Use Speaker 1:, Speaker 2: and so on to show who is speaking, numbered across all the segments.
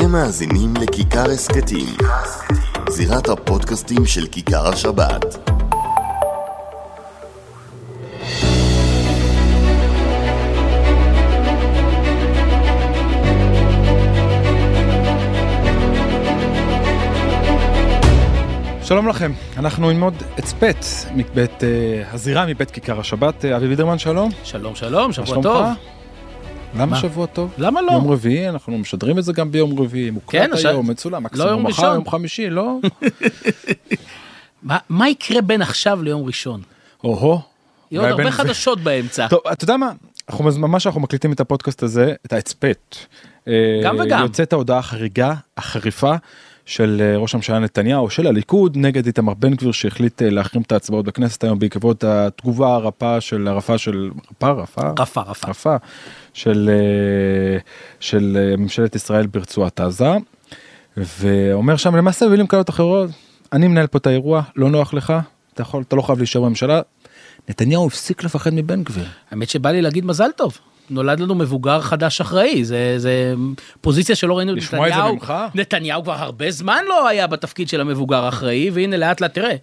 Speaker 1: אתם מאזינים לכיכר הסכתים, זירת הפודקאסטים של כיכר השבת.
Speaker 2: שלום לכם, אנחנו עם עוד הצפת מבית uh, הזירה מבית כיכר השבת. Uh, אבי בידרמן, שלום.
Speaker 3: שלום, שלום, שבוע
Speaker 2: שלומך? למה
Speaker 3: מה?
Speaker 2: שבוע טוב?
Speaker 3: למה לא?
Speaker 2: יום רביעי, אנחנו משדרים את זה גם ביום רביעי, מוקלט
Speaker 3: כן, הש-
Speaker 2: היום, מצולם, מקסימום
Speaker 3: יום
Speaker 2: מחר. יום חמישי, לא?
Speaker 3: מה, יקרה בין עכשיו ליום ראשון?
Speaker 2: או-הו.
Speaker 3: יהיו עוד הרבה חדשות באמצע.
Speaker 2: טוב, אתה יודע מה? אנחנו ממש אנחנו מקליטים את הפודקאסט הזה, את ההצפת.
Speaker 3: גם
Speaker 2: אה,
Speaker 3: וגם.
Speaker 2: יוצאת ההודעה החריגה, החריפה, של אה, ראש הממשלה נתניהו, של הליכוד, נגד איתמר בן גביר שהחליט אה, להחרים את ההצבעות בכנסת היום בעקבות התגובה הרפה של הרפה של רפה רפה
Speaker 3: רפה, רפה.
Speaker 2: רפה של אה, של ממשלת ישראל ברצועת עזה. ואומר שם למעשה במילים כאלות אחרות אני מנהל פה את האירוע לא נוח לך אתה יכול אתה לא חייב להישאר בממשלה. נתניהו הפסיק לפחד מבן גביר.
Speaker 3: האמת שבא לי להגיד מזל טוב. נולד לנו מבוגר חדש אחראי, זה, זה פוזיציה שלא ראינו את
Speaker 2: לשמוע את זה
Speaker 3: נתניהו.
Speaker 2: ממך?
Speaker 3: נתניהו כבר הרבה זמן לא היה בתפקיד של המבוגר האחראי, והנה לאט לאט תראה.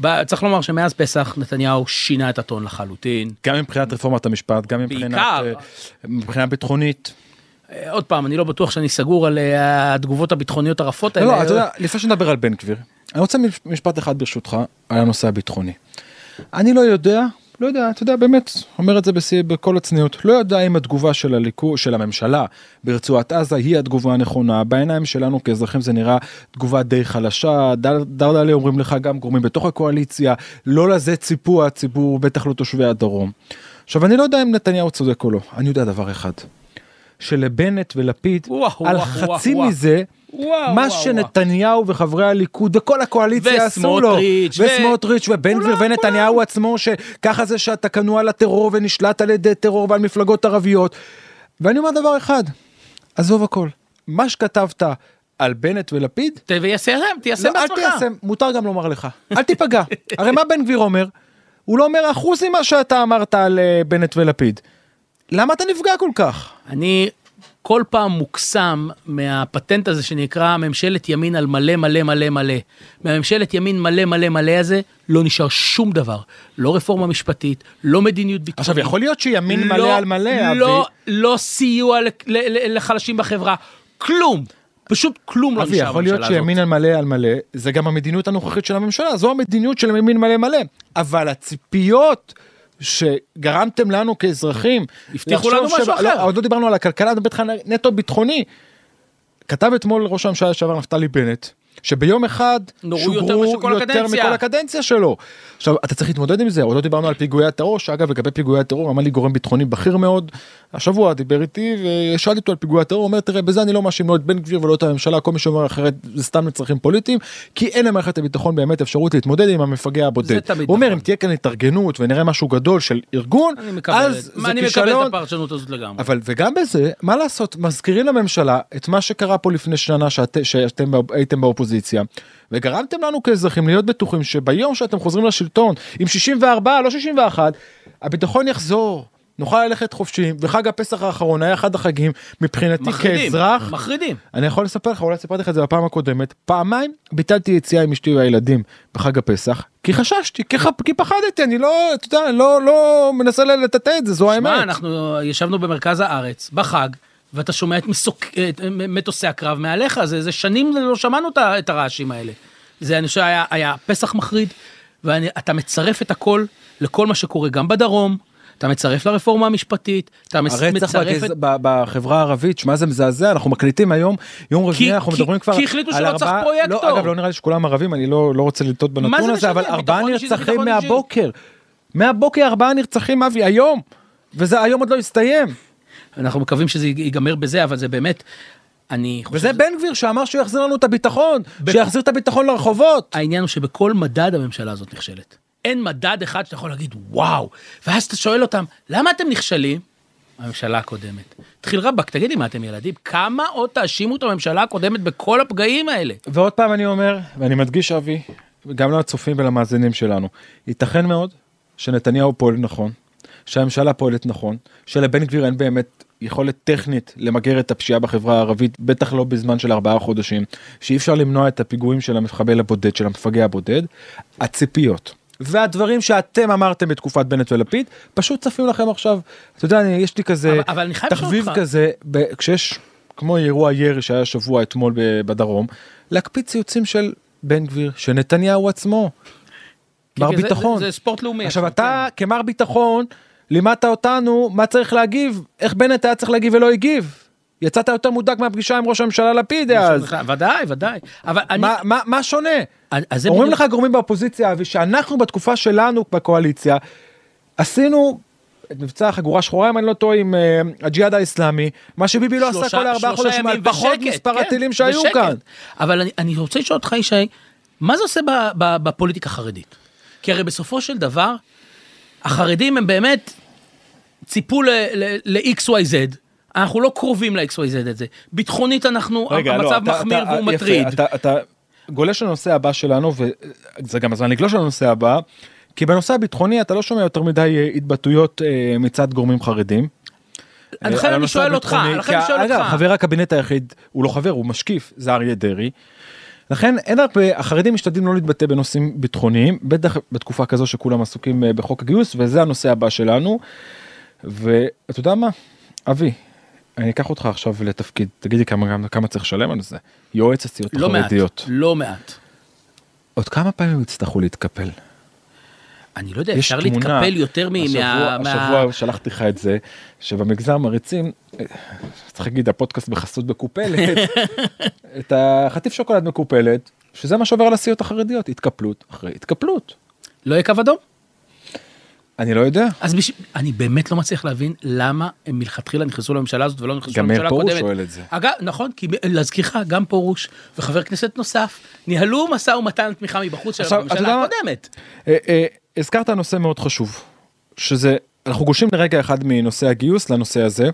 Speaker 3: ב- צריך לומר שמאז פסח נתניהו שינה את הטון לחלוטין.
Speaker 2: גם מבחינת רפורמת המשפט גם מבחינת
Speaker 3: בעיקר.
Speaker 2: אה, מבחינה ביטחונית.
Speaker 3: אה, עוד פעם, אני לא בטוח שאני סגור על אה, התגובות הביטחוניות הרפות
Speaker 2: לא,
Speaker 3: האלה.
Speaker 2: לא, אתה יודע, לפני שנדבר על בן גביר, אני רוצה מש- משפט אחד ברשותך על הנושא הביטחוני. אני לא יודע, לא יודע, אתה יודע, באמת, אומר את זה בשיא, בכל הצניעות, לא יודע אם התגובה של הליכוד, של הממשלה ברצועת עזה היא התגובה הנכונה, בעיניים שלנו כאזרחים זה נראה תגובה די חלשה, דר- דרדלה אומרים לך גם גורמים בתוך הקואליציה, לא לזה ציפו הציבור, בטח לא תושבי הדרום. עכשיו אני לא יודע אם נתניהו צודק או לא, אני יודע דבר אחד, שלבנט ולפיד,
Speaker 3: וואו,
Speaker 2: על
Speaker 3: וואו,
Speaker 2: חצי
Speaker 3: וואו.
Speaker 2: מזה,
Speaker 3: וואו,
Speaker 2: מה
Speaker 3: וואו,
Speaker 2: שנתניהו וחברי הליכוד וכל הקואליציה עשו לו,
Speaker 3: וסמוטריץ', ו-
Speaker 2: וסמוטריץ' ובן גביר ונתניהו עצמו שככה זה שאתה כנוע לטרור ונשלט על ידי טרור ועל מפלגות ערביות. ואני אומר דבר אחד, עזוב הכל, מה שכתבת על בנט ולפיד,
Speaker 3: ת- ויסיים, תיישם
Speaker 2: לא, אל
Speaker 3: בעצמך.
Speaker 2: תיישם, מותר גם לומר לך, אל תיפגע. הרי מה בן גביר אומר? הוא לא אומר אחוז ממה שאתה אמרת על אה, בנט ולפיד. למה אתה נפגע כל כך?
Speaker 3: אני כל פעם מוקסם מהפטנט הזה שנקרא ממשלת ימין על מלא מלא מלא מלא. מהממשלת ימין מלא מלא מלא הזה לא נשאר שום דבר. לא רפורמה משפטית, לא מדיניות ביטחונית.
Speaker 2: עכשיו יכול להיות שימין
Speaker 3: לא-
Speaker 2: מלא על מלא,
Speaker 3: לא,
Speaker 2: אבי.
Speaker 3: לא סיוע ל- ל- ל- לחלשים בחברה, כלום. פשוט כלום לא
Speaker 2: אבי,
Speaker 3: נשאר
Speaker 2: יכול להיות
Speaker 3: בממשלה הזאת.
Speaker 2: שימין על מלא על מלא, זה גם המדיניות הנוכחית של הממשלה, זו המדיניות של ימין מלא מלא. אבל הציפיות שגרמתם לנו כאזרחים,
Speaker 3: הבטיחו לנו משהו
Speaker 2: שבא-
Speaker 3: אחר.
Speaker 2: לא, עוד לא דיברנו על הכלכלה, איתך נטו ביטחוני. כתב אתמול ראש הממשלה לשעבר נפתלי בנט, שביום אחד
Speaker 3: יותר
Speaker 2: שוגרו
Speaker 3: כל
Speaker 2: יותר
Speaker 3: הקדנציה.
Speaker 2: מכל הקדנציה שלו. עכשיו, אתה צריך להתמודד עם זה, עוד לא דיברנו על פיגועי הטרור, שאגב, לגבי פיגועי הטרור, אמר לי גורם ביטחוני בכיר מאוד, השבוע דיבר איתי ושאלתי אותו על פיגועי הטרור, הוא אומר, תראה, בזה אני לא מאשים לא את בן גביר ולא את הממשלה, כל מי שאומר אחרת זה סתם לצרכים פוליטיים, כי אין למערכת הביטחון באמת אפשרות להתמודד עם המפגע הבודד.
Speaker 3: תמיד
Speaker 2: הוא אומר,
Speaker 3: נכון.
Speaker 2: אם תהיה כאן התארגנות ונראה משהו גדול של ארגון,
Speaker 3: אני מקבל,
Speaker 2: אז זה כישלון.
Speaker 3: הפרשנות הזאת לגמרי.
Speaker 2: אבל וגם בזה מה לעשות מזכירים לממשלה את מה שקרה פה לפני שנה שאת, שאתם הייתם באופוזיציה וגרמתם לנו כאזרחים להיות בטוחים שביום שאתם חוזרים לשלטון עם 64 לא 61 הביטחון יחזור. נוכל ללכת חופשיים וחג הפסח האחרון היה אחד החגים מבחינתי
Speaker 3: מחרידים,
Speaker 2: כאזרח
Speaker 3: מחרידים.
Speaker 2: אני יכול לספר לך אולי סיפרתי לך את זה בפעם הקודמת פעמיים ביטלתי יציאה עם אשתי והילדים בחג הפסח כי חששתי כי, ח... כי פחדתי אני לא אתה יודע לא לא מנסה לטאטא את זה זו האמת.
Speaker 3: מה, אנחנו ישבנו במרכז הארץ, בחג, ואתה שומע את, מסוק, את מטוסי הקרב מעליך, זה, זה שנים לא שמענו את הרעשים האלה. זה, אני חושב, היה, היה פסח מחריד, ואתה מצרף את הכל לכל מה שקורה גם בדרום, אתה מצרף לרפורמה המשפטית, אתה מס-
Speaker 2: הרצח
Speaker 3: מצרף
Speaker 2: בגז...
Speaker 3: את...
Speaker 2: בחברה הערבית, שמע זה מזעזע, אנחנו מקליטים היום, יום רביעי אנחנו
Speaker 3: כי-
Speaker 2: מדברים כבר
Speaker 3: כי החליטו שלא צריך פרויקטור.
Speaker 2: לא, אגב לא נראה לי שכולם ערבים, אני לא, לא רוצה לטעות בנתון הזה? אבל ארבעה נרצחים. מהבוקר. מהבוקר ארבעה נרצחים אבי היום, וזה היום עוד לא הסתיים.
Speaker 3: אנחנו מקווים שזה ייגמר בזה, אבל זה באמת, אני חושב...
Speaker 2: וזה בן גביר שאמר שהוא יחזיר לנו את הביטחון, שיחזיר את הביטחון לרחובות.
Speaker 3: העניין הוא שבכל מדד הממשלה הזאת נכשלת. אין מדד אחד שאתה יכול להגיד וואו, ואז אתה שואל אותם, למה אתם נכשלים? הממשלה הקודמת. תחיל רבאק, תגיד לי מה אתם ילדים? כמה עוד תאשימו את הממשלה הקודמת בכל הפגעים האלה?
Speaker 2: ועוד פעם אני אומר, ואני מדגיש אבי, גם לצופים ולמאזינים שלנו, ייתכן מאוד שנתניהו פועל נכון, שהממשלה פועלת נכון, שלבן גביר אין באמת יכולת טכנית למגר את הפשיעה בחברה הערבית, בטח לא בזמן של ארבעה חודשים, שאי אפשר למנוע את הפיגועים של המחבל הבודד, של המפגע הבודד, הציפיות. והדברים שאתם אמרתם בתקופת בנט ולפיד, פשוט צפים לכם עכשיו. אתה יודע, אני, יש לי כזה
Speaker 3: אבל- אבל
Speaker 2: תחביב. כזה, ב, כשיש כמו אירוע ירי שהיה שבוע אתמול בדרום, להקפיץ ציוצים של בן גביר, של נתניהו עצמו. מר ביטחון.
Speaker 3: זה, זה ספורט לאומי.
Speaker 2: עכשיו
Speaker 3: כן.
Speaker 2: אתה כמר ביטחון לימדת אותנו מה צריך להגיב, איך בנט היה צריך להגיב ולא הגיב. יצאת יותר מודאג מהפגישה עם ראש הממשלה לפיד אז.
Speaker 3: ודאי, ודאי. אבל אני...
Speaker 2: מה, מה, מה שונה? אומרים
Speaker 3: בדיוק-
Speaker 2: לך גורמים באופוזיציה אבי שאנחנו בתקופה שלנו בקואליציה עשינו את מבצע החגורה שחורה אם אני לא טועה עם אה, הג'יהאד האיסלאמי מה שביבי לא עשה כל ארבעה חודשים על פחות מספר
Speaker 3: כן,
Speaker 2: הטילים שהיו. כאן.
Speaker 3: אבל אני, אני רוצה לשאול אותך, ישי, מה זה עושה בפוליטיקה החרדית? כי הרי בסופו של דבר, החרדים הם באמת ציפו ל-XYZ, אנחנו לא קרובים ל-XYZ הזה. ביטחונית אנחנו,
Speaker 2: לא,
Speaker 3: המצב
Speaker 2: אתה-
Speaker 3: מחמיר
Speaker 2: אתה-
Speaker 3: והוא
Speaker 2: יפה,
Speaker 3: מטריד.
Speaker 2: אתה, אתה גולש לנושא הבא שלנו וזה גם הזמן לגלוש לנושא הבא כי בנושא הביטחוני אתה לא שומע יותר מדי אה, התבטאויות אה, מצד גורמים חרדים.
Speaker 3: לכן
Speaker 2: על
Speaker 3: אני שואל אותך, לכן אני שואל
Speaker 2: אגב,
Speaker 3: אותך.
Speaker 2: חבר הקבינט היחיד הוא לא חבר הוא משקיף זה אריה דרעי. לכן אין הרבה החרדים משתדלים לא להתבטא בנושאים ביטחוניים בטח בתקופה כזו שכולם עסוקים אה, בחוק הגיוס וזה הנושא הבא שלנו. ואתה יודע מה אבי אני אקח אותך עכשיו לתפקיד תגידי כמה כמה צריך לשלם על זה יועץ הסיעות
Speaker 3: לא מעט,
Speaker 2: החרדיות
Speaker 3: לא מעט.
Speaker 2: עוד כמה פעמים יצטרכו להתקפל.
Speaker 3: אני לא יודע, אפשר
Speaker 2: תמונה,
Speaker 3: להתקפל יותר מ-
Speaker 2: השבוע,
Speaker 3: מה...
Speaker 2: השבוע שלחתי לך את זה שבמגזר מריצים צריך להגיד הפודקאסט בחסות מקופלת את החטיף שוקולד מקופלת שזה מה שעובר על הסיעות החרדיות התקפלות אחרי התקפלות.
Speaker 3: לא יהיה קו אדום?
Speaker 2: אני לא יודע
Speaker 3: אז בש... אני באמת לא מצליח להבין למה הם מלכתחילה נכנסו לממשלה הזאת ולא נכנסו
Speaker 2: גם מאיר
Speaker 3: לממשלה
Speaker 2: פרוש
Speaker 3: הקודמת.
Speaker 2: שואל את זה.
Speaker 3: אגב, נכון, כי להזכירך, גם פרוש וחבר כנסת נוסף ניהלו משא ומתן תמיכה מבחוץ של הממשלה? הקודמת.
Speaker 2: אה, אה, הזכרת נושא מאוד חשוב שזה אנחנו גולשים לרגע אחד מנושא הגיוס לנושא הזה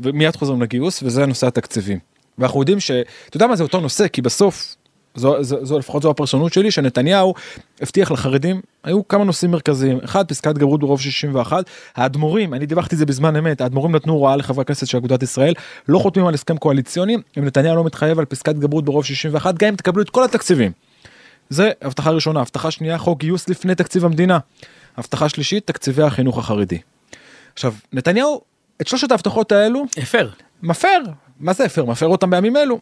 Speaker 2: ומיד חוזרים לגיוס וזה הנושא התקציבים. ואנחנו יודעים שאתה יודע מה זה אותו נושא כי בסוף זו, זו, זו לפחות זו הפרשנות שלי שנתניהו הבטיח לחרדים היו כמה נושאים מרכזיים אחד פסקת התגברות ברוב 61 האדמו"רים אני דיווחתי את זה בזמן אמת האדמו"רים נתנו הוראה לחברי הכנסת של אגודת ישראל לא חותמים על הסכם קואליציוני אם נתניהו לא מתחייב על פסקת התגברות ברוב 61 גם אם תקבלו את כל התקציבים. זה הבטחה ראשונה הבטחה שנייה חוק גיוס לפני תקציב המדינה. הבטחה שלישית תקציבי החינוך החרדי. עכשיו נתניהו את שלושת ההבטחות האלו
Speaker 3: הפר.
Speaker 2: מפר מה זה הפר מפר אותם בימים אלו.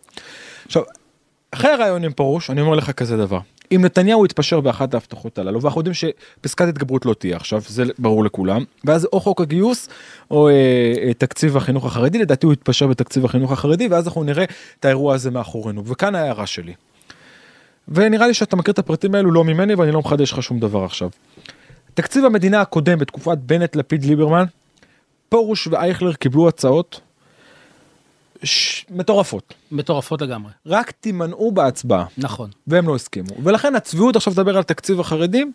Speaker 2: עכשיו אחרי הרעיון עם פרוש אני אומר לך כזה דבר אם נתניהו יתפשר באחת ההבטחות הללו ואנחנו יודעים שפסקת התגברות לא תהיה עכשיו זה ברור לכולם ואז או חוק הגיוס או אה, אה, תקציב החינוך החרדי לדעתי הוא יתפשר בתקציב החינוך החרדי ואז אנחנו נראה את האירוע הזה מאחורינו וכאן ההערה שלי. ונראה לי שאתה מכיר את הפרטים האלו לא ממני ואני לא מחדש לך שום דבר עכשיו. תקציב המדינה הקודם בתקופת בנט לפיד ליברמן פרוש ואייכלר קיבלו הצעות ש... מטורפות
Speaker 3: מטורפות לגמרי.
Speaker 2: רק תימנעו בהצבעה
Speaker 3: נכון.
Speaker 2: והם לא הסכימו ולכן הצביעות עכשיו לדבר על תקציב החרדים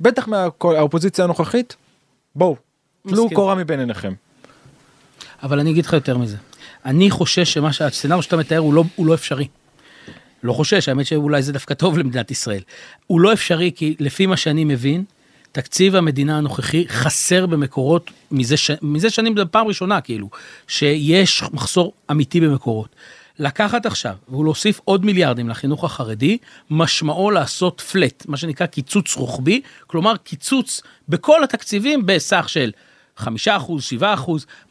Speaker 2: בטח מהאופוזיציה הנוכחית בואו תלו. קורה מבין עיניכם.
Speaker 3: אבל אני אגיד לך יותר מזה. אני חושש שמה שהסצנריו שאתה מתאר הוא לא, הוא לא אפשרי. לא חושש, האמת שאולי זה דווקא טוב למדינת ישראל. הוא לא אפשרי כי לפי מה שאני מבין, תקציב המדינה הנוכחי חסר במקורות מזה, ש... מזה שנים, זו פעם ראשונה כאילו, שיש מחסור אמיתי במקורות. לקחת עכשיו ולהוסיף עוד מיליארדים לחינוך החרדי, משמעו לעשות פלט, מה שנקרא קיצוץ רוחבי, כלומר קיצוץ בכל התקציבים בסך של 5%, 7%,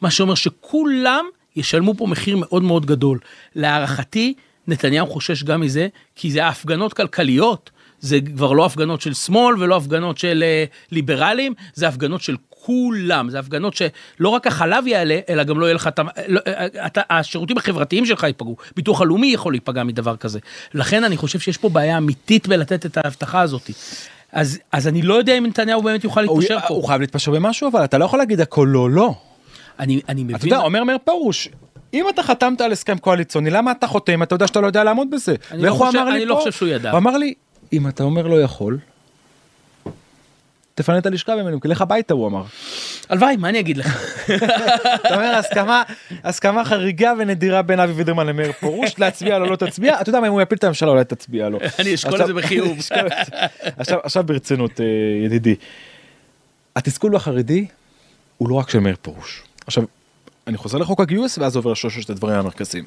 Speaker 3: מה שאומר שכולם ישלמו פה מחיר מאוד מאוד גדול. להערכתי, נתניהו חושש גם מזה, כי זה ההפגנות כלכליות, זה כבר לא הפגנות של שמאל ולא הפגנות של uh, ליברלים, זה הפגנות של כולם, זה הפגנות שלא רק החלב יעלה, אלא גם לא יהיה לך, לא, אה, אתה, השירותים החברתיים שלך ייפגעו, ביטוח הלאומי יכול להיפגע מדבר כזה. לכן אני חושב שיש פה בעיה אמיתית בלתת את ההבטחה הזאת. אז, אז אני לא יודע אם נתניהו באמת יוכל
Speaker 2: הוא,
Speaker 3: להתפשר פה.
Speaker 2: הוא חייב להתפשר במשהו אבל אתה לא יכול להגיד הכל לא לא.
Speaker 3: אני, אני מבין...
Speaker 2: אתה יודע אומר מאיר פרוש אם אתה חתמת על הסכם קואליציוני למה אתה חותם אתה יודע שאתה לא יודע לעמוד בזה. ואיך הוא אמר לי
Speaker 3: אני לא
Speaker 2: פה?
Speaker 3: חושב שהוא ידע.
Speaker 2: הוא אמר לי אם אתה אומר לא יכול. תפנה את הלשכה ממנו לך הביתה הוא אמר.
Speaker 3: הלוואי, מה אני אגיד לך?
Speaker 2: אתה אומר הסכמה הסכמה חריגה ונדירה בין אבי וידרמן למאיר פרוש להצביע לו לא תצביע אתה יודע מה אם הוא יפיל את הממשלה אולי תצביע לו.
Speaker 3: אני אשקול את זה בחיוב.
Speaker 2: עכשיו ברצינות אה, ידידי. התסכול החרדי הוא לא רק של מאיר פרוש. עכשיו אני חוזר לחוק הגיוס ואז עובר לשלושת הדברים המרכזיים.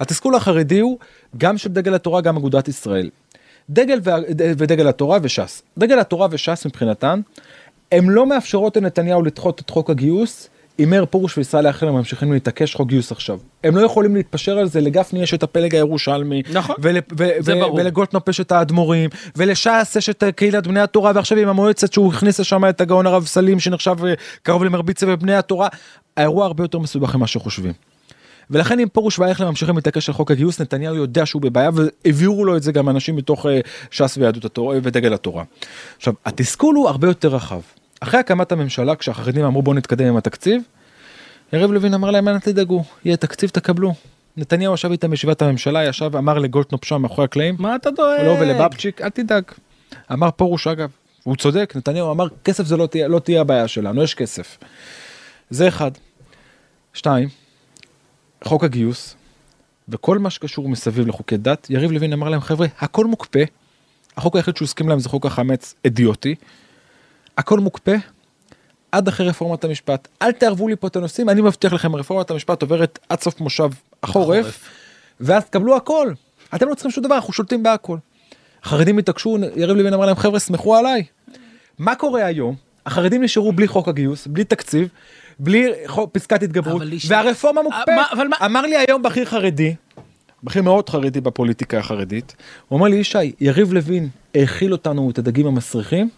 Speaker 2: התסכול החרדי הוא גם של דגל התורה גם אגודת ישראל. דגל ו... ודגל התורה וש"ס. דגל התורה וש"ס מבחינתן, הם לא מאפשרות לנתניהו לדחות את חוק הגיוס מאיר פרוש וישראל אייכלר ממשיכים להתעקש חוק גיוס עכשיו. הם לא יכולים להתפשר על זה, לגפני יש את הפלג הירושלמי,
Speaker 3: נכון,
Speaker 2: ול, ו,
Speaker 3: זה
Speaker 2: ו,
Speaker 3: ברור.
Speaker 2: ולגולדקנופ יש את האדמו"רים, ולש"ס יש את קהילת בני התורה, ועכשיו עם המועצת שהוא הכניס לשם את הגאון הרב סלים שנחשב אה, קרוב למרבית סבב בני התורה, האירוע הרבה יותר מסובך ממה שחושבים. ולכן אם פרוש ואייכלר ממשיכים להתעקש על חוק הגיוס, נתניהו יודע שהוא בבעיה והעבירו לו את זה גם אנשים מתוך אה, ש"ס ויהדות התורה ודגל התורה. עכשיו, התסכול הוא הרבה יותר רחב. אחרי הקמת הממשלה, כשהחרדים אמרו בואו נתקדם עם התקציב, יריב לוין אמר להם אל תדאגו, יהיה תקציב תקבלו. נתניהו ישב איתם בישיבת הממשלה, ישב, אמר לגולדקנופ שם מאחורי הקלעים,
Speaker 3: מה אתה דואג?
Speaker 2: לא ולבבצ'יק, אל תדאג. אמר פרוש אגב, הוא צודק, נתניהו אמר כסף זה לא תהיה, לא תהיה הבעיה שלנו, יש כסף. זה אחד. שתיים, חוק הגיוס וכל מה שקשור מסביב לחוקי דת, יריב לוין אמר להם חבר'ה, הכל מוקפא. החוק היחיד שהוא הסכים להם זה חוק החמץ אידיוטי. הכל מוקפא עד אחרי רפורמת המשפט. אל תערבו לי פה את הנושאים, אני מבטיח לכם, רפורמת המשפט עוברת עד סוף מושב החורף. ואז תקבלו הכל. אתם לא צריכים שום דבר, אנחנו שולטים בהכל. החרדים התעקשו, יריב לוין אמר להם חבר'ה סמכו עליי. מה קורה היום? החרדים נשארו בלי חוק הגיוס, בלי תקציב, בלי פסקת התגברות, והרפורמה
Speaker 3: אה,
Speaker 2: מוקפאת. אמר לי היום בכיר חרדי, בכיר מאוד חרדי בפוליטיקה החרדית, הוא אומר לי ישי, יריב לוין האכיל אותנו את הדגים המסריחים,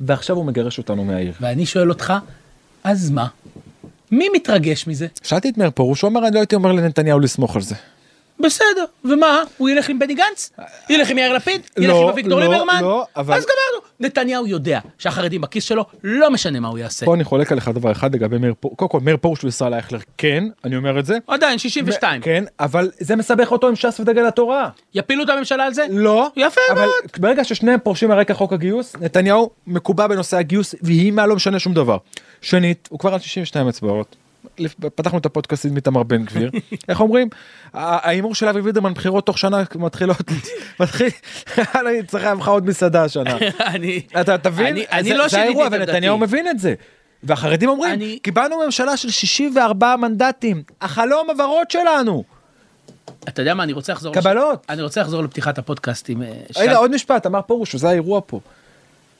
Speaker 2: ועכשיו הוא מגרש אותנו מהעיר.
Speaker 3: ואני שואל אותך, אז מה? מי מתרגש מזה?
Speaker 2: שאלתי את מאיר פרוש, הוא אומר אני לא הייתי אומר לנתניהו לסמוך על זה.
Speaker 3: בסדר, ומה? הוא ילך עם בני גנץ? ילך עם יאיר לפיד? ילך
Speaker 2: לא,
Speaker 3: עם אביגדור
Speaker 2: לא,
Speaker 3: ליברמן?
Speaker 2: לא, אבל-
Speaker 3: אז גמרנו. נתניהו יודע שהחרדים בכיס שלו, לא משנה מה הוא יעשה.
Speaker 2: פה אני חולק עליך דבר אחד לגבי מאיר פרוש, קודם כל מאיר פרוש וישראל אייכלר כן, אני אומר את זה.
Speaker 3: עדיין, 62.
Speaker 2: כן, אבל זה מסבך אותו עם ש"ס ודגל התורה.
Speaker 3: יפילו את הממשלה על זה?
Speaker 2: לא,
Speaker 3: יפה
Speaker 2: אבל
Speaker 3: מאוד.
Speaker 2: ברגע ששניהם פורשים על רקע חוק הגיוס, נתניהו מקובע בנושא הגיוס, ויהי מה לא משנה שום דבר. שנית, הוא כבר על 62 אצבעות. פתחנו את הפודקאסט עם איתמר בן גביר, איך אומרים? ההימור של אבי וידרמן בחירות תוך שנה מתחילות, מתחיל, אני צריך לך עוד מסעדה השנה. אתה תבין?
Speaker 3: אני-
Speaker 2: זה-
Speaker 3: לא
Speaker 2: זה
Speaker 3: שיניתי
Speaker 2: האירוע
Speaker 3: את עמדתי.
Speaker 2: ונתניהו מבין את זה. והחרדים אומרים, קיבלנו ממשלה של 64 מנדטים, החלום הוורוד שלנו.
Speaker 3: אתה יודע מה, אני רוצה לחזור...
Speaker 2: קבלות.
Speaker 3: אני רוצה לחזור לפתיחת הפודקאסט עם... אה,
Speaker 2: רגע עוד משפט אמר פרוש זה האירוע פה.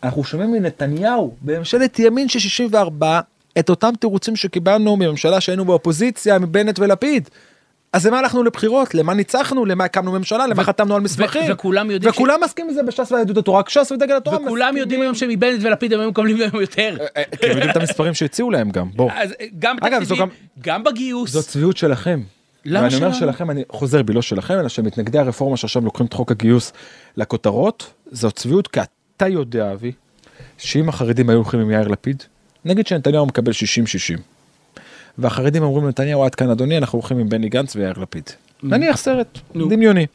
Speaker 2: אנחנו שומעים מנתניהו בממשלת ימין של 64 את אותם תירוצים שקיבלנו מממשלה שהיינו באופוזיציה מבנט ולפיד. אז למה הלכנו לבחירות למה ניצחנו למה הקמנו ממשלה למה חתמנו על מסמכים
Speaker 3: וכולם יודעים
Speaker 2: וכולם מסכימים לזה בש"ס ויהדות התורה רק ש"ס ודגל התורה
Speaker 3: וכולם
Speaker 2: מסכימים.
Speaker 3: יודעים היום שמבנט ולפיד הם היו מקבלים היום יותר.
Speaker 2: אה, כי הם יודעים את המספרים שהציעו להם גם בוא
Speaker 3: אז אה, גם בתקציבים,
Speaker 2: גם-
Speaker 3: בגיוס.
Speaker 2: זו צביעות שלכם.
Speaker 3: למה
Speaker 2: ואני אומר
Speaker 3: שלנו?
Speaker 2: שלכם אני חוזר בי לא שלכם אלא שמתנגדי הרפורמה שעכשיו לוקחים את חוק הגיוס לכותרות זו צביעות כי אתה יודע אבי שאם החרדים היו הולכים עם יאיר לפיד נגיד שנתניהו מקבל 60-60 והחרדים אומרים לנתניהו עד כאן אדוני אנחנו הולכים עם בני גנץ ויאיר לפיד. נניח סרט. דמיוני.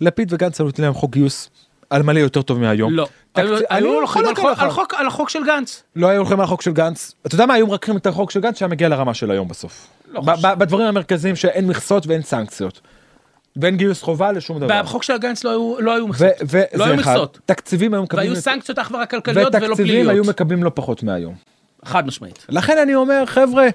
Speaker 2: לפיד וגנץ נותנים להם חוק גיוס על מלא יותר טוב מהיום.
Speaker 3: לא. היו- הולכים על החוק של גנץ.
Speaker 2: לא היו הולכים על החוק של גנץ. אתה יודע מה היו מרככים את החוק של גנץ שהיה מגיע לרמה של היום בסוף.
Speaker 3: לא
Speaker 2: בדברים המרכזיים שאין מכסות ואין סנקציות. ואין גיוס חובה לשום דבר.
Speaker 3: בחוק של גנץ לא היו- לא מכסות. לא היו
Speaker 2: אחד.
Speaker 3: מכסות.
Speaker 2: תקציבים היו מקבלים
Speaker 3: והיו סנקציות אך ורק כלכליות ולא
Speaker 2: ותקציבים היו
Speaker 3: פליליות.
Speaker 2: מקבלים לא פחות מהיום.
Speaker 3: חד משמעית.
Speaker 2: לכן אני אומר חבר'ה.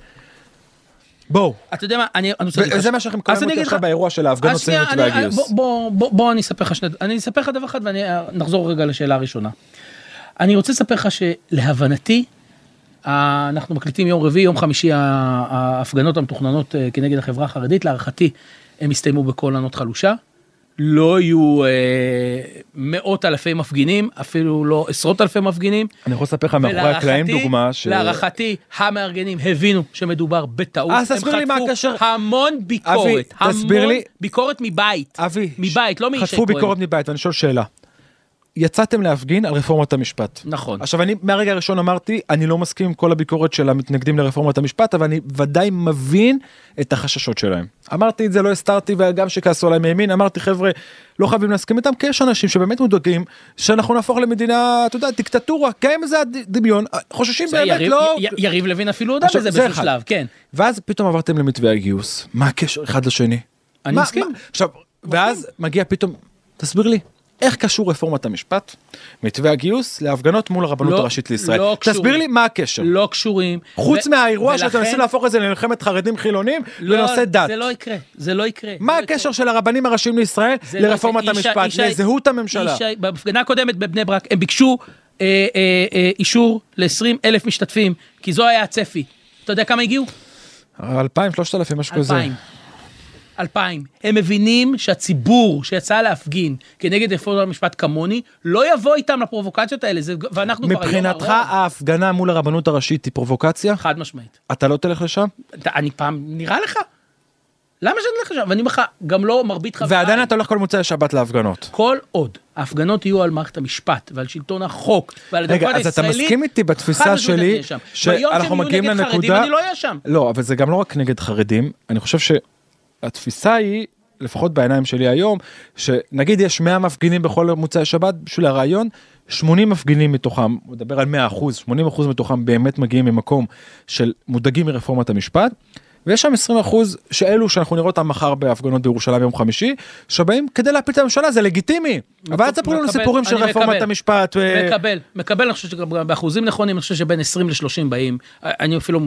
Speaker 2: בואו.
Speaker 3: אתה יודע מה, אני אני רוצה להגיד לך...
Speaker 2: וזה מה שאנחנו
Speaker 3: אני
Speaker 2: אותי עכשיו באירוע של ההפגנות
Speaker 3: אז שנייה,
Speaker 2: סביב מתווה
Speaker 3: אני-
Speaker 2: הגיוס.
Speaker 3: בוא- בוא- בוא- בוא אני אספר לך שני... אני אספר לך דבר אחד ונחזור רגע לשאלה הראשונה. אני רוצה לספר לך שלהבנתי, ה- אנחנו מקליטים יום רביעי, יום חמישי ההפגנות המתוכננות אה, כנגד החברה החרדית, להערכתי הם הסתיימו בקול ענות חלושה. לא יהיו אה, מאות אלפי מפגינים, אפילו לא עשרות אלפי מפגינים.
Speaker 2: אני יכול לספר לך מאחורי הקלעים דוגמה ש...
Speaker 3: להערכתי המארגנים הבינו שמדובר בטעות.
Speaker 2: אז תסביר לי מה הקשר-
Speaker 3: הם חטפו המון ביקורת.
Speaker 2: אבי, תסביר
Speaker 3: המון
Speaker 2: לי-
Speaker 3: ביקורת מבית.
Speaker 2: אבי,
Speaker 3: מבית, לא מישי
Speaker 2: חטפו
Speaker 3: כהן.
Speaker 2: ביקורת מבית ואני שואל שאלה. יצאתם להפגין על רפורמת המשפט.
Speaker 3: נכון.
Speaker 2: עכשיו אני מהרגע הראשון אמרתי אני לא מסכים עם כל הביקורת של המתנגדים לרפורמת המשפט אבל אני ודאי מבין את החששות שלהם. אמרתי את זה לא הסתרתי וגם שכעסו עליי מימין אמרתי חבר'ה לא חייבים להסכים איתם כי יש אנשים שבאמת מודאגים שאנחנו נהפוך למדינה אתה יודע דיקטטורה גם זה הדמיון חוששים באמת
Speaker 3: יריב-
Speaker 2: לא.
Speaker 3: י- יריב לוין אפילו הודה בזה
Speaker 2: זה
Speaker 3: באיזשהו. שלב, כן.
Speaker 2: ואז פתאום עברתם למתווה הגיוס מה הקשר אחד לשני.
Speaker 3: אני
Speaker 2: מה-
Speaker 3: מסכים.
Speaker 2: מה- עכשיו ואז מגיע פתאום תסביר לי איך קשור רפורמת המשפט, מתווה הגיוס, להפגנות מול הרבנות
Speaker 3: לא-
Speaker 2: הראשית לישראל?
Speaker 3: לא
Speaker 2: תסביר
Speaker 3: קשורים.
Speaker 2: לי מה הקשר.
Speaker 3: לא קשורים.
Speaker 2: חוץ
Speaker 3: ו-
Speaker 2: מהאירוע שאתם
Speaker 3: ולכן-
Speaker 2: מנסים להפוך את זה למלחמת חרדים חילונים
Speaker 3: לא,
Speaker 2: בנושא דת.
Speaker 3: זה לא יקרה, זה לא יקרה.
Speaker 2: מה
Speaker 3: לא
Speaker 2: הקשר של הרבנים הראשיים לישראל
Speaker 3: לא
Speaker 2: לרפורמת
Speaker 3: יקרה. ישי-
Speaker 2: המשפט,
Speaker 3: ישי-
Speaker 2: לזהות הממשלה?
Speaker 3: ישי- בהפגנה הקודמת בבני ברק הם ביקשו אה, אה, אה, אישור ל-20 אלף משתתפים, כי זו היה הצפי. אתה יודע כמה הגיעו?
Speaker 2: אלפיים, שלושת אלפים, משהו כזה.
Speaker 3: אלפיים. אלפיים. הם מבינים שהציבור שיצא להפגין כנגד רפורמת המשפט כמוני, לא יבוא איתם לפרובוקציות האלה, זה, ואנחנו כבר היום
Speaker 2: מבחינתך. ההפגנה מול הרבנות הראשית היא פרובוקציה?
Speaker 3: חד משמעית.
Speaker 2: אתה לא תלך לשם?
Speaker 3: אני פעם, נראה לך? למה שאני אלך לשם? ואני אומר לך, גם לא מרבית חבריי.
Speaker 2: ועדיין אתה הולך כל מוצאי שבת להפגנות.
Speaker 3: כל עוד ההפגנות יהיו על מערכת המשפט ועל שלטון החוק ועל
Speaker 2: רגע,
Speaker 3: הדמוקרטיה
Speaker 2: אז אתה
Speaker 3: הישראלית,
Speaker 2: מסכים איתי בתפיסה שלי,
Speaker 3: אני אהיה שם. ביום
Speaker 2: שאנחנו
Speaker 3: שהם יהיו
Speaker 2: מגיעים
Speaker 3: נגד חרדים,
Speaker 2: לנקודה...
Speaker 3: אני לא אהיה שם.
Speaker 2: לא, אבל זה גם לא רק נגד חרדים, אני חושב שהתפיסה היא, לפחות בעיניים שלי היום, שנגיד יש 100 מפגינים בכל מוצאי שבת, בשביל הרעיון, 80 מפגינים מתוכם, מדבר על 100 אחוז, 80 אחוז מתוכם באמת מגיעים ממקום של מודאגים מרפורמת המשפט. ויש שם 20 אחוז שאלו שאנחנו נראה אותם מחר בהפגנות בירושלים יום חמישי, שבאים כדי להפיל את הממשלה, זה לגיטימי. אבל אל תספרו לנו סיפורים של רפורמת. המשפט.
Speaker 3: מקבל, מקבל, אני חושב שגם באחוזים נכונים, אני חושב שבין 20 ל-30 באים, אני אפילו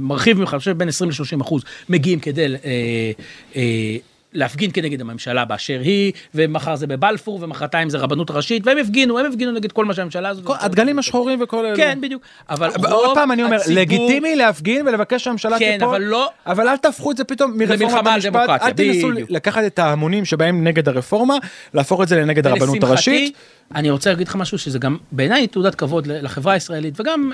Speaker 3: מרחיב ממך, אני חושב שבין 20 ל-30 אחוז מגיעים כדי אה, אה, להפגין כנגד הממשלה באשר היא, ומחר זה בבלפור, ומחרתיים זה רבנות ראשית, והם הפגינו, הם הפגינו נגד כל מה שהממשלה הזאת...
Speaker 2: כל- הדגלים השחורים וכל אלה.
Speaker 3: כן, בדיוק. אבל רוב
Speaker 2: עוד פעם אני אומר,
Speaker 3: הציבור-
Speaker 2: לגיטימי להפגין ולבקש שהממשלה
Speaker 3: כן,
Speaker 2: תיפול,
Speaker 3: אבל לא-
Speaker 2: אבל אל תהפכו את זה פתאום מרפורמת המשפט, אל תנסו
Speaker 3: בדיוק.
Speaker 2: לקחת את ההמונים שבהם נגד הרפורמה, להפוך את זה לנגד הרבנות הראשית.
Speaker 3: אני רוצה להגיד לך משהו שזה גם בעיניי תעודת כבוד לחברה הישראלית וגם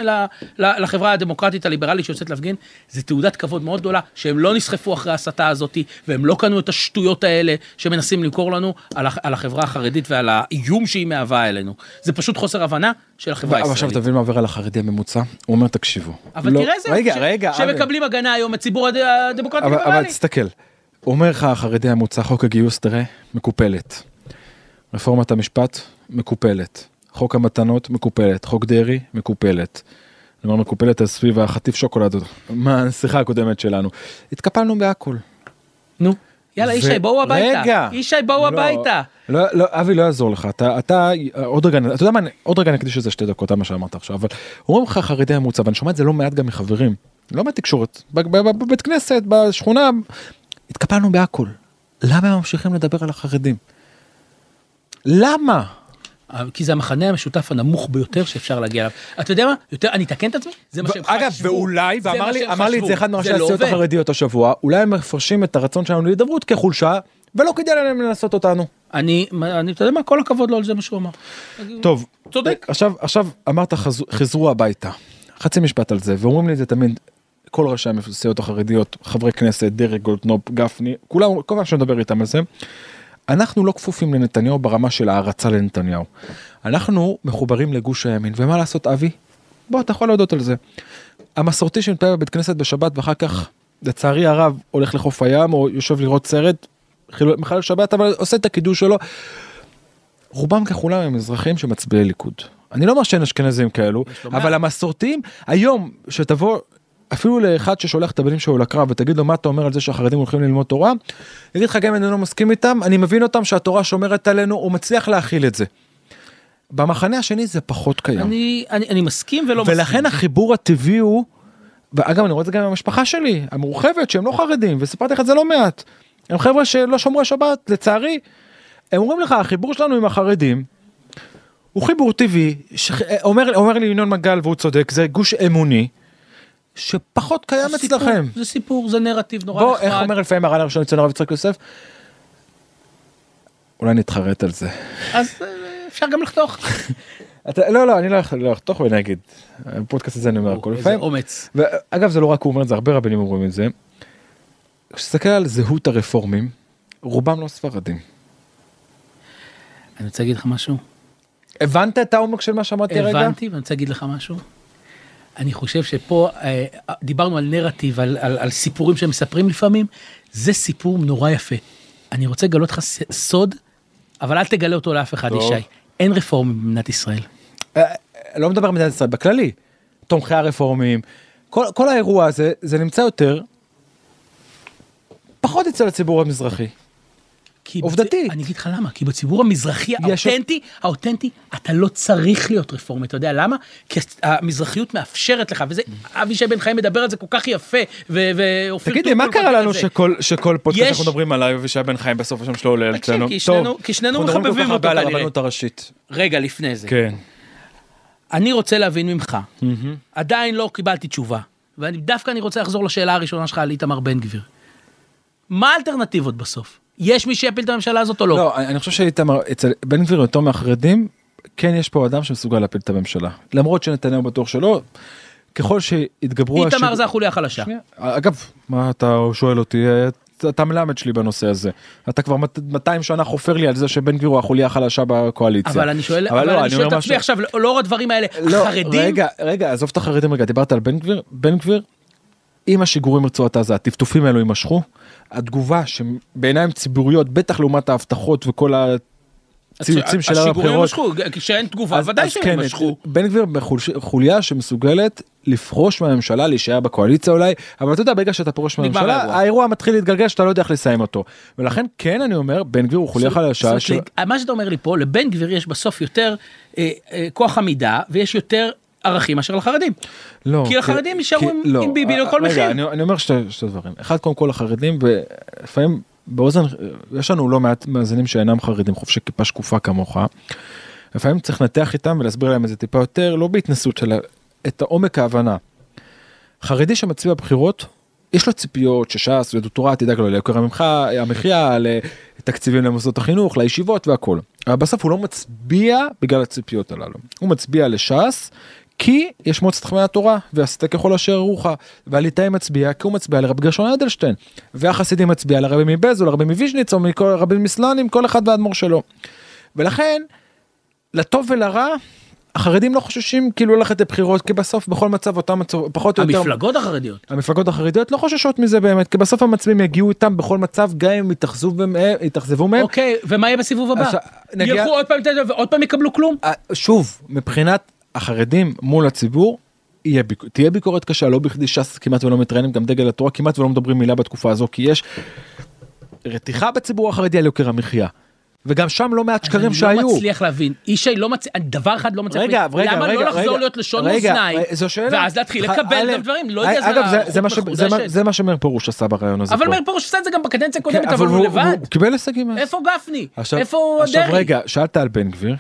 Speaker 3: לחברה הדמוקרטית הליברלית שיוצאת להפגין, זה תעודת כבוד מאוד גדולה שהם לא נסחפו אחרי ההסתה הזאתי והם לא קנו את השטויות האלה שמנסים למכור לנו על, הח- על החברה החרדית ועל האיום שהיא מהווה אלינו. זה פשוט חוסר הבנה של החברה
Speaker 2: אבל עכשיו
Speaker 3: הישראלית.
Speaker 2: תבין מה עובר על החרדי הממוצע, הוא אומר תקשיבו.
Speaker 3: אבל
Speaker 2: לא-
Speaker 3: תראה איזה
Speaker 2: רגע,
Speaker 3: ש-
Speaker 2: רגע.
Speaker 3: שמקבלים הגנה היום הציבור הד- הדמוקרטי
Speaker 2: אבל, אבל. תסתכל, אומר לך החרדי הממוצע, חוק הגיוס, תראה, מקופלת. רפורמת המשפט, מקופלת. חוק המתנות, מקופלת. חוק דרעי, מקופלת. אני אומר מקופלת אז סביב החטיף שוקולד, מה השיחה הקודמת שלנו. התקפלנו בהכל.
Speaker 3: נו, יאללה
Speaker 2: ו-
Speaker 3: ישי בואו הביתה.
Speaker 2: רגע.
Speaker 3: ישי בואו
Speaker 2: לא,
Speaker 3: הביתה.
Speaker 2: לא, לא, אבי לא יעזור לך, אתה, אתה, עוד רגע, אתה יודע מה, עוד רגע נקדיש לזה שתי דקות, מה שאמרת עכשיו, אבל אומרים לך חרדי הממוצע, ואני שומע את זה לא מעט גם מחברים, לא מהתקשורת, בבית כנסת, בשכונה, התקפלנו בהכל. למה הם ממשיכים לדבר על החרדים? למה?
Speaker 3: כי זה המחנה המשותף הנמוך ביותר שאפשר להגיע אליו. אתה יודע מה? יותר, אני אתקן את עצמי? זה מה שהם חשבו.
Speaker 2: אגב, ואולי, ואמר לי, אמר לי את. זה אחד מראשי
Speaker 3: לא
Speaker 2: הסיעות. החרדיות השבוע, אולי הם מפרשים את הרצון שלנו להידברות כחולשה, ולא כדאי להם לנסות אותנו.
Speaker 3: אני, אני, אתה יודע מה? כל הכבוד לו על זה מה שהוא אמר.
Speaker 2: טוב,
Speaker 3: צודק.
Speaker 2: עכשיו, עכשיו אמרת חז... חזרו הביתה. חצי משפט על זה, ואומרים לי את זה תמיד כל ראשי הסיעות החרדיות, חברי כנסת, דרעי, גולדנופ, גפני, כולם, כל פעם שאני מדבר איתם על זה. אנחנו לא כפופים לנתניהו ברמה של הערצה לנתניהו. אנחנו מחוברים לגוש הימין, ומה לעשות אבי? בוא, אתה יכול להודות על זה. המסורתי שמתפלל בבית כנסת בשבת ואחר כך, לצערי הרב, הולך לחוף הים או יושב לראות סרט, מחלל שבת, אבל עושה את הקידוש שלו. רובם ככולם הם אזרחים שמצביעי ליכוד. אני לא אומר שאין אשכנזים כאלו, אבל. המסורתיים, היום, שתבוא אפילו לאחד ששולח את הבנים שלו לקרב ותגיד לו מה אתה אומר על זה שהחרדים הולכים ללמוד תורה, יגיד לך גם אם אני לא מסכים איתם, אני מבין אותם שהתורה שומרת עלינו, הוא מצליח להכיל את זה. במחנה השני זה פחות קיים.
Speaker 3: אני, אני, אני מסכים ולא מסכים.
Speaker 2: ולכן החיבור הטבעי הוא, ואגב אני רואה את זה גם עם המשפחה שלי, המורחבת, שהם לא חרדים, וסיפרתי לך את זה לא מעט. הם חבר'ה שלא שומרי שבת, לצערי. הם אומרים לך, החיבור שלנו עם החרדים, הוא חיבור טבעי, ש... אומר, אומר לי ינון מגל והוא צודק, זה גוש אמוני, שפחות קיים
Speaker 3: זה סיפור,
Speaker 2: אצלכם.
Speaker 3: זה סיפור, זה נרטיב נורא
Speaker 2: בוא,
Speaker 3: נחמד.
Speaker 2: איך אומר לפעמים הר"ן הראשון אצל הרב יצחק יוסף? אולי נתחרט על זה.
Speaker 3: אז אה, אפשר גם לחתוך.
Speaker 2: אתה, לא, לא, אני לא יכול לחתוך ונגיד. בפודקאסט הזה אני אומר הכל לפעמים.
Speaker 3: אומץ.
Speaker 2: ואגב זה לא רק הוא אומר את זה הרבה רבנים אומרים את זה. כשתסתכל על זהות הרפורמים רובם לא ספרדים.
Speaker 3: אני רוצה להגיד לך משהו.
Speaker 2: הבנת את העומק של מה שאמרתי הרגע?
Speaker 3: הבנתי, ואני רוצה להגיד לך משהו. אני חושב שפה אה, דיברנו על נרטיב, על, על, על סיפורים שהם מספרים לפעמים, זה סיפור נורא יפה. אני רוצה לגלות לך סוד, אבל אל תגלה אותו לאף אחד,
Speaker 2: טוב.
Speaker 3: ישי. אין רפורמים במדינת ישראל.
Speaker 2: אה, לא מדבר על מדינת ישראל בכללי. תומכי הרפורמים. כל, כל האירוע הזה זה נמצא יותר פחות אצל הציבור המזרחי.
Speaker 3: בצ... אני אגיד לך למה, כי בציבור המזרחי האותנטי, האותנטי, אתה לא צריך להיות רפורמי, אתה יודע למה? כי המזרחיות מאפשרת לך, וזה, אבישי בן חיים מדבר על זה כל כך יפה, ואופיר
Speaker 2: תגידי, מה קרה לנו. שכל פודקאסט אנחנו מדברים עליי אבישי בן חיים בסוף השם שלו עולה
Speaker 3: תקשיב,
Speaker 2: אצלנו?
Speaker 3: כי שנינו-
Speaker 2: טוב,
Speaker 3: כי שנינו
Speaker 2: אנחנו מדברים כל
Speaker 3: מחבבים
Speaker 2: כך
Speaker 3: אותו כנראה. רגע, לפני זה.
Speaker 2: כן.
Speaker 3: אני רוצה להבין ממך, עדיין לא קיבלתי תשובה, ודווקא אני רוצה לחזור לשאלה הראשונה שלך על איתמר בן גביר. מה האלטרנטיבות בסוף? יש מי שיפיל את הממשלה הזאת או לא?
Speaker 2: לא, אני חושב שאיתמר, אצל בן גביר יותר מהחרדים, כן יש פה אדם שמסוגל להפיל את הממשלה. למרות שנתניהו בטוח שלא, ככל שהתגברו...
Speaker 3: איתמר זה החוליה החלשה.
Speaker 2: אגב, מה אתה שואל אותי? אתה- מלמד שלי בנושא הזה. אתה כבר 200 שנה חופר לי על זה שבן גביר הוא החוליה החלשה בקואליציה.
Speaker 3: אבל אני שואל, אבל
Speaker 2: לא,
Speaker 3: אני שואל את עצמי
Speaker 2: משהו-
Speaker 3: עכשיו, לא- לאור הדברים האלה,
Speaker 2: לא,
Speaker 3: החרדים,
Speaker 2: רגע, רגע, עזוב את החרדים רגע, דיברת על בן גביר, בן גביר, אם השיגורים מרצועת עזה, הטפטופים האלו יימשכו, התגובה שבעיניים ציבוריות, בטח לעומת ההבטחות וכל הציוצים של
Speaker 3: השיגורים
Speaker 2: הבחירות,
Speaker 3: יימשכו, כשאין תגובה,
Speaker 2: אז-
Speaker 3: ודאי שהם
Speaker 2: כן,
Speaker 3: יימשכו.
Speaker 2: בן גביר בחוליה שמסוגלת לפרוש מהממשלה, להישאר בקואליציה אולי, אבל אתה יודע, ברגע שאתה פורש מהממשלה,
Speaker 3: האירוע.
Speaker 2: מתחיל להתגלגל שאתה לא יודע איך לסיים אותו. ולכן כן אני אומר, בן גביר הוא חוליה חלשה. של-
Speaker 3: אומרת, מה שאתה אומר לי פה, לבן גביר יש בסוף יותר אה, אה, כוח עמידה, ויש יותר ערכים מאשר לחרדים.
Speaker 2: לא,
Speaker 3: כי החרדים יישארו עם- עם ביבי
Speaker 2: אה,
Speaker 3: לכל
Speaker 2: רגע,
Speaker 3: מחיר.
Speaker 2: אני, אני אומר שתי, שתי דברים. אחד, קודם כל החרדים, ולפעמים באוזן, יש לנו לא מעט מאזינים שאינם חרדים, חובשי כיפה שקופה כמוך. לפעמים צריך לנתח איתם ולהסביר להם את זה טיפה יותר, לא בהתנסות, אלא את העומק ההבנה. חרדי שמצביע בבחירות, יש לו ציפיות שש"ס ודוקטורט תדאג לו ליוקר המחיה, לתקציבים למוסדות החינוך, לישיבות והכל. אבל בסוף הוא לא מצביע בגלל הציפיות הללו. הוא מצביע לש"ס כי יש מועצת חכמי התורה ועשית ככל אשר רוחך. והליטאי מצביע כי הוא מצביע לרבי גרשון אדלשטיין. והחסידי מצביע לרבי מבז או לרבי מוויז'ניץ או מכל רבי מסלונים כל אחד והאדמו"ר שלו. ולכן לטוב ולרע החרדים לא חוששים כאילו ללכת לבחירות כי בסוף בכל מצב אותם מצב פחות או יותר
Speaker 3: המפלגות החרדיות.
Speaker 2: המפלגות החרדיות לא חוששות מזה באמת כי בסוף המצביעים יגיעו איתם בכל מצב גם אם יתאכזבו מהם- יתאכזבו מהם.
Speaker 3: אוקיי, ומה יהיה בסיבוב הבא?
Speaker 2: נגיע-
Speaker 3: ילכו עוד פעם ועוד פעם יקבלו כלום?
Speaker 2: אה, שוב מבחינת החרדים מול הציבור. יהיה ביק... תהיה ביקורת קשה לא בכדי ש"ס כמעט ולא מתראיינים גם דגל התורה כמעט ולא מדברים מילה בתקופה הזו כי יש רתיחה בציבור החרדי על יוקר המחיה. וגם שם לא מעט שקרים
Speaker 3: אני
Speaker 2: שהיו.
Speaker 3: לא מצליח להבין, ישי לא מצליח, דבר אחד לא מצליח
Speaker 2: רגע,
Speaker 3: להבין,
Speaker 2: רגע,
Speaker 3: למה
Speaker 2: רגע,
Speaker 3: לא לחזור
Speaker 2: רגע,
Speaker 3: להיות לשון
Speaker 2: רגע,
Speaker 3: מאזניים,
Speaker 2: רגע, זו שאלה.
Speaker 3: ואז להתחיל
Speaker 2: ח-
Speaker 3: לקבל גם דברים, לא יודע,
Speaker 2: אגב, זה-
Speaker 3: זה
Speaker 2: זה מה זה מה-
Speaker 3: מחודשת.
Speaker 2: זה מה שמאיר פרוש עשה ברעיון הזה
Speaker 3: אבל. מאיר פרוש עשה את זה גם בקדנציה
Speaker 2: כן,
Speaker 3: הקודמת, אבל הוא לבד.
Speaker 2: הוא קיבל הישגים.
Speaker 3: איפה גפני?
Speaker 2: עכשיו,
Speaker 3: איפה
Speaker 2: עכשיו
Speaker 3: דרעי?
Speaker 2: רגע, שאלת על בן גביר.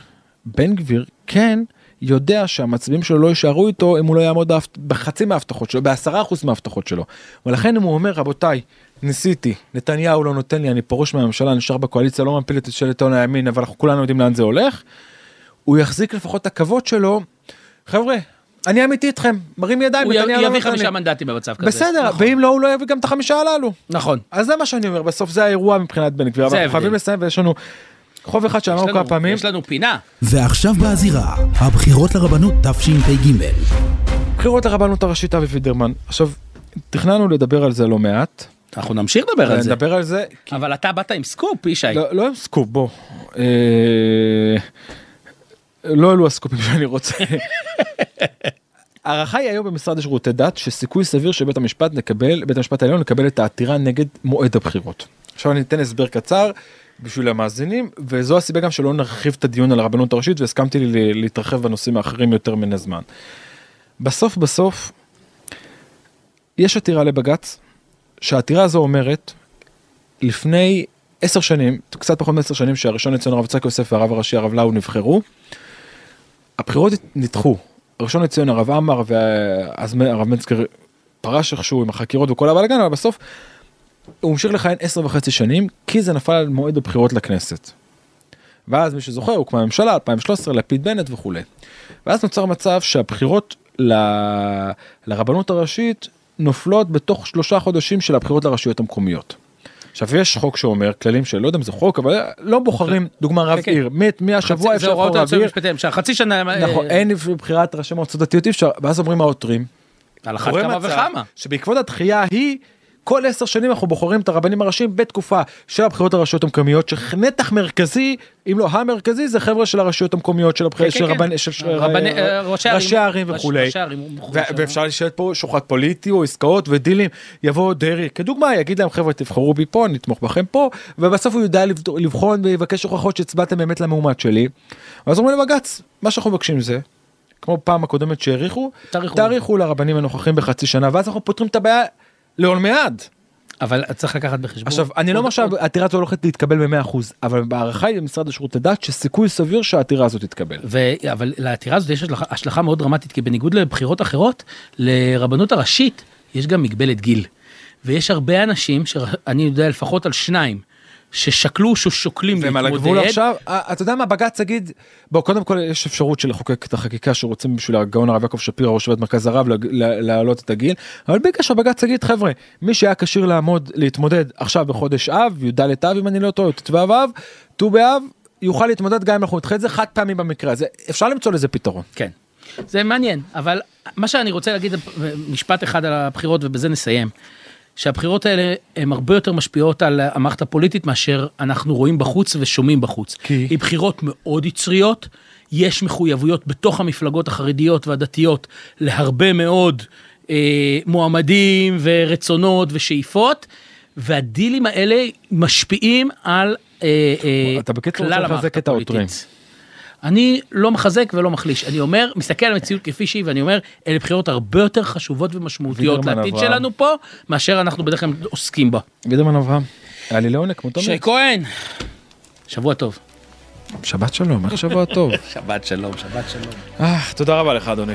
Speaker 2: בן גביר כן יודע שהמצביעים שלו לא יישארו איתו אם הוא לא יעמוד בחצי מההבטחות שלו, בעשרה אחוז מההבטחות שלו. ולכן אם הוא אומר רבותיי, ניסיתי, נתניהו לא נותן לי, אני פורש מהממשלה, נשאר בקואליציה, לא מפיל את שלטון הימין, אבל אנחנו כולנו יודעים לאן זה הולך. הוא יחזיק לפחות את הכבוד שלו. חבר'ה, אני אמיתי איתכם, מרים ידיים,
Speaker 3: הוא
Speaker 2: נתניהו לא
Speaker 3: יביא
Speaker 2: נותן לי.
Speaker 3: חמישה מנדטים במצב כזה.
Speaker 2: בסדר,
Speaker 3: נכון.
Speaker 2: ואם לא, הוא לא יביא גם את החמישה הללו.
Speaker 3: נכון.
Speaker 2: אז זה מה שאני אומר, בסוף זה האירוע מבחינת בן גביר, אבל אנחנו. חייבים לסיים ויש לנו חוב אחד שאמרנו כמה פעמים.
Speaker 3: יש לנו פינה.
Speaker 4: ועכשיו בזירה, הבחירות לרבנות תשפ"ג.
Speaker 2: בחירות לרבנות הראשית אבי וידרמן. עכשיו, תכננו לדבר על זה לא מעט.
Speaker 3: אנחנו נמשיך לדבר על זה.
Speaker 2: נדבר על זה. כי-
Speaker 3: אבל אתה באת עם סקופ, ישי.
Speaker 2: לא לא עם סקופ, בוא. אה, לא אלו הסקופים שאני רוצה. ההערכה היא היום במשרד לשירותי דת שסיכוי סביר שבית המשפט יקבל, בית המשפט העליון לקבל את העתירה נגד מועד הבחירות. עכשיו אני אתן הסבר קצר בשביל המאזינים וזו הסיבה גם שלא נרחיב את הדיון על הרבנות הראשית והסכמתי לי להתרחב בנושאים האחרים יותר מן הזמן. בסוף בסוף יש עתירה לבג"ץ שהעתירה הזו אומרת לפני עשר שנים קצת פחות מעשר שנים שהראשון לציון הרב יצחק יוסף והרב הראשי הרב לאו נבחרו. הבחירות נדחו הראשון לציון הרב עמר ואז הרב מצגר פרש איכשהו עם החקירות וכל הבלאגן אבל בסוף הוא המשיך לכהן עשר וחצי שנים כי זה נפל על מועד הבחירות לכנסת. ואז מי שזוכר הוקמה ממשלה 2013 לפיד בנט וכולי. ואז נוצר מצב שהבחירות ל... לרבנות הראשית נופלות בתוך שלושה חודשים של הבחירות לרשויות המקומיות. עכשיו יש חוק שאומר כללים של לא יודע אם זה חוק אבל לא בוחרים דוגמה רב
Speaker 3: כן.
Speaker 2: עיר מת מהשבוע אפשר לבחור רב עיר.
Speaker 3: חצי שנה.
Speaker 2: נכון
Speaker 3: אה,
Speaker 2: אין בחירת ראשי מועצות דתיות אי אפשר ואז אומרים העותרים.
Speaker 3: על אחת כמה וכמה.
Speaker 2: שבעקבות הדחייה ההיא כל עשר שנים אנחנו בוחרים את הרבנים הראשיים בתקופה של הבחירות לרשויות המקומיות, שנתח מרכזי, אם לא המרכזי, זה חבר'ה של הרשויות המקומיות, של הבחירות,
Speaker 3: כן,
Speaker 2: של
Speaker 3: כן,
Speaker 2: רבני-
Speaker 3: כן.
Speaker 2: של-
Speaker 3: רבני-
Speaker 2: אה,
Speaker 3: אה, ראשי ערים.
Speaker 2: ראשי ערים
Speaker 3: ראש-
Speaker 2: וכולי. ואפשר לשבת פה שוחד פוליטי או עסקאות ודילים, יבוא דרעי, כדוגמה, יגיד להם חבר'ה תבחרו בי פה, נתמוך בכם פה, ובסוף הוא יודע לבחון ויבקש הוכחות שהצבעתם באמת למועמד שלי. ואז אומרים לבג"ץ, מה שאנחנו מבקשים זה, כמו פעם הקודמת שהאריכו.
Speaker 3: תאריכו
Speaker 2: לרבנים הנוכחים בחצי שנה, ואז אנחנו פותרים את הבעיה לעולמי-עד.
Speaker 3: אבל צריך לקחת בחשבון.
Speaker 2: עכשיו, אני לא אומר שהעתירה הזו הולכת להתקבל ב-100%, אבל בהערכה היא במשרד לשירות הדת שסיכוי סביר שהעתירה הזו תתקבל.
Speaker 3: ו... אבל לעתירה הזאת יש השלכה, השלכה מאוד דרמטית, כי בניגוד לבחירות אחרות, לרבנות הראשית יש גם מגבלת גיל. ויש הרבה אנשים, שאני יודע לפחות על שניים, ששקלו, ששוקלים
Speaker 2: והם על הגבול עכשיו, אה, אתה יודע מה בג"ץ יגיד, בוא קודם כל יש אפשרות של לחוקק את החקיקה שרוצים בשביל הגאון הרב יעקב שפירא ראש בית מרכז הרב לה- לה- להעלות את הגיל, אבל בגלל שבג"ץ יגיד חבר'ה מי שהיה כשיר לעמוד להתמודד עכשיו בחודש אב י"ד אב אם אני לא טועה, ט"ו אב, ט"ו באב יוכל להתמודד גם אם אנחנו נדחה את זה חד פעמי במקרה הזה אפשר למצוא לזה פתרון.
Speaker 3: כן. זה מעניין, אבל מה שאני רוצה להגיד, משפט אחד על הבחירות ובזה נסיים. שהבחירות האלה הן הרבה יותר משפיעות על המערכת הפוליטית מאשר אנחנו רואים בחוץ ושומעים בחוץ.
Speaker 2: כי?
Speaker 3: היא בחירות מאוד יצריות, יש מחויבויות בתוך המפלגות החרדיות והדתיות להרבה מאוד אה, מועמדים ורצונות ושאיפות, והדילים האלה משפיעים על אה, אה,
Speaker 2: אתה בקיצור
Speaker 3: כלל
Speaker 2: רוצה
Speaker 3: המערכת
Speaker 2: לחזק את העותרים.
Speaker 3: הפוליטית. אני לא מחזק ולא מחליש, אני אומר, מסתכל על המציאות כפי שהיא ואני אומר, אלה בחירות הרבה יותר חשובות ומשמעותיות לעתיד
Speaker 2: אברהם.
Speaker 3: שלנו פה, מאשר אנחנו בדרך כלל עוסקים בה.
Speaker 2: וידרמן אברהם. היה לי לעונג כמו
Speaker 3: שי
Speaker 2: תמיד.
Speaker 3: כהן, שבוע טוב.
Speaker 2: שבת שלום איך שבוע טוב.
Speaker 3: שבת שלום, שבת שלום.
Speaker 2: אה, תודה רבה לך אדוני.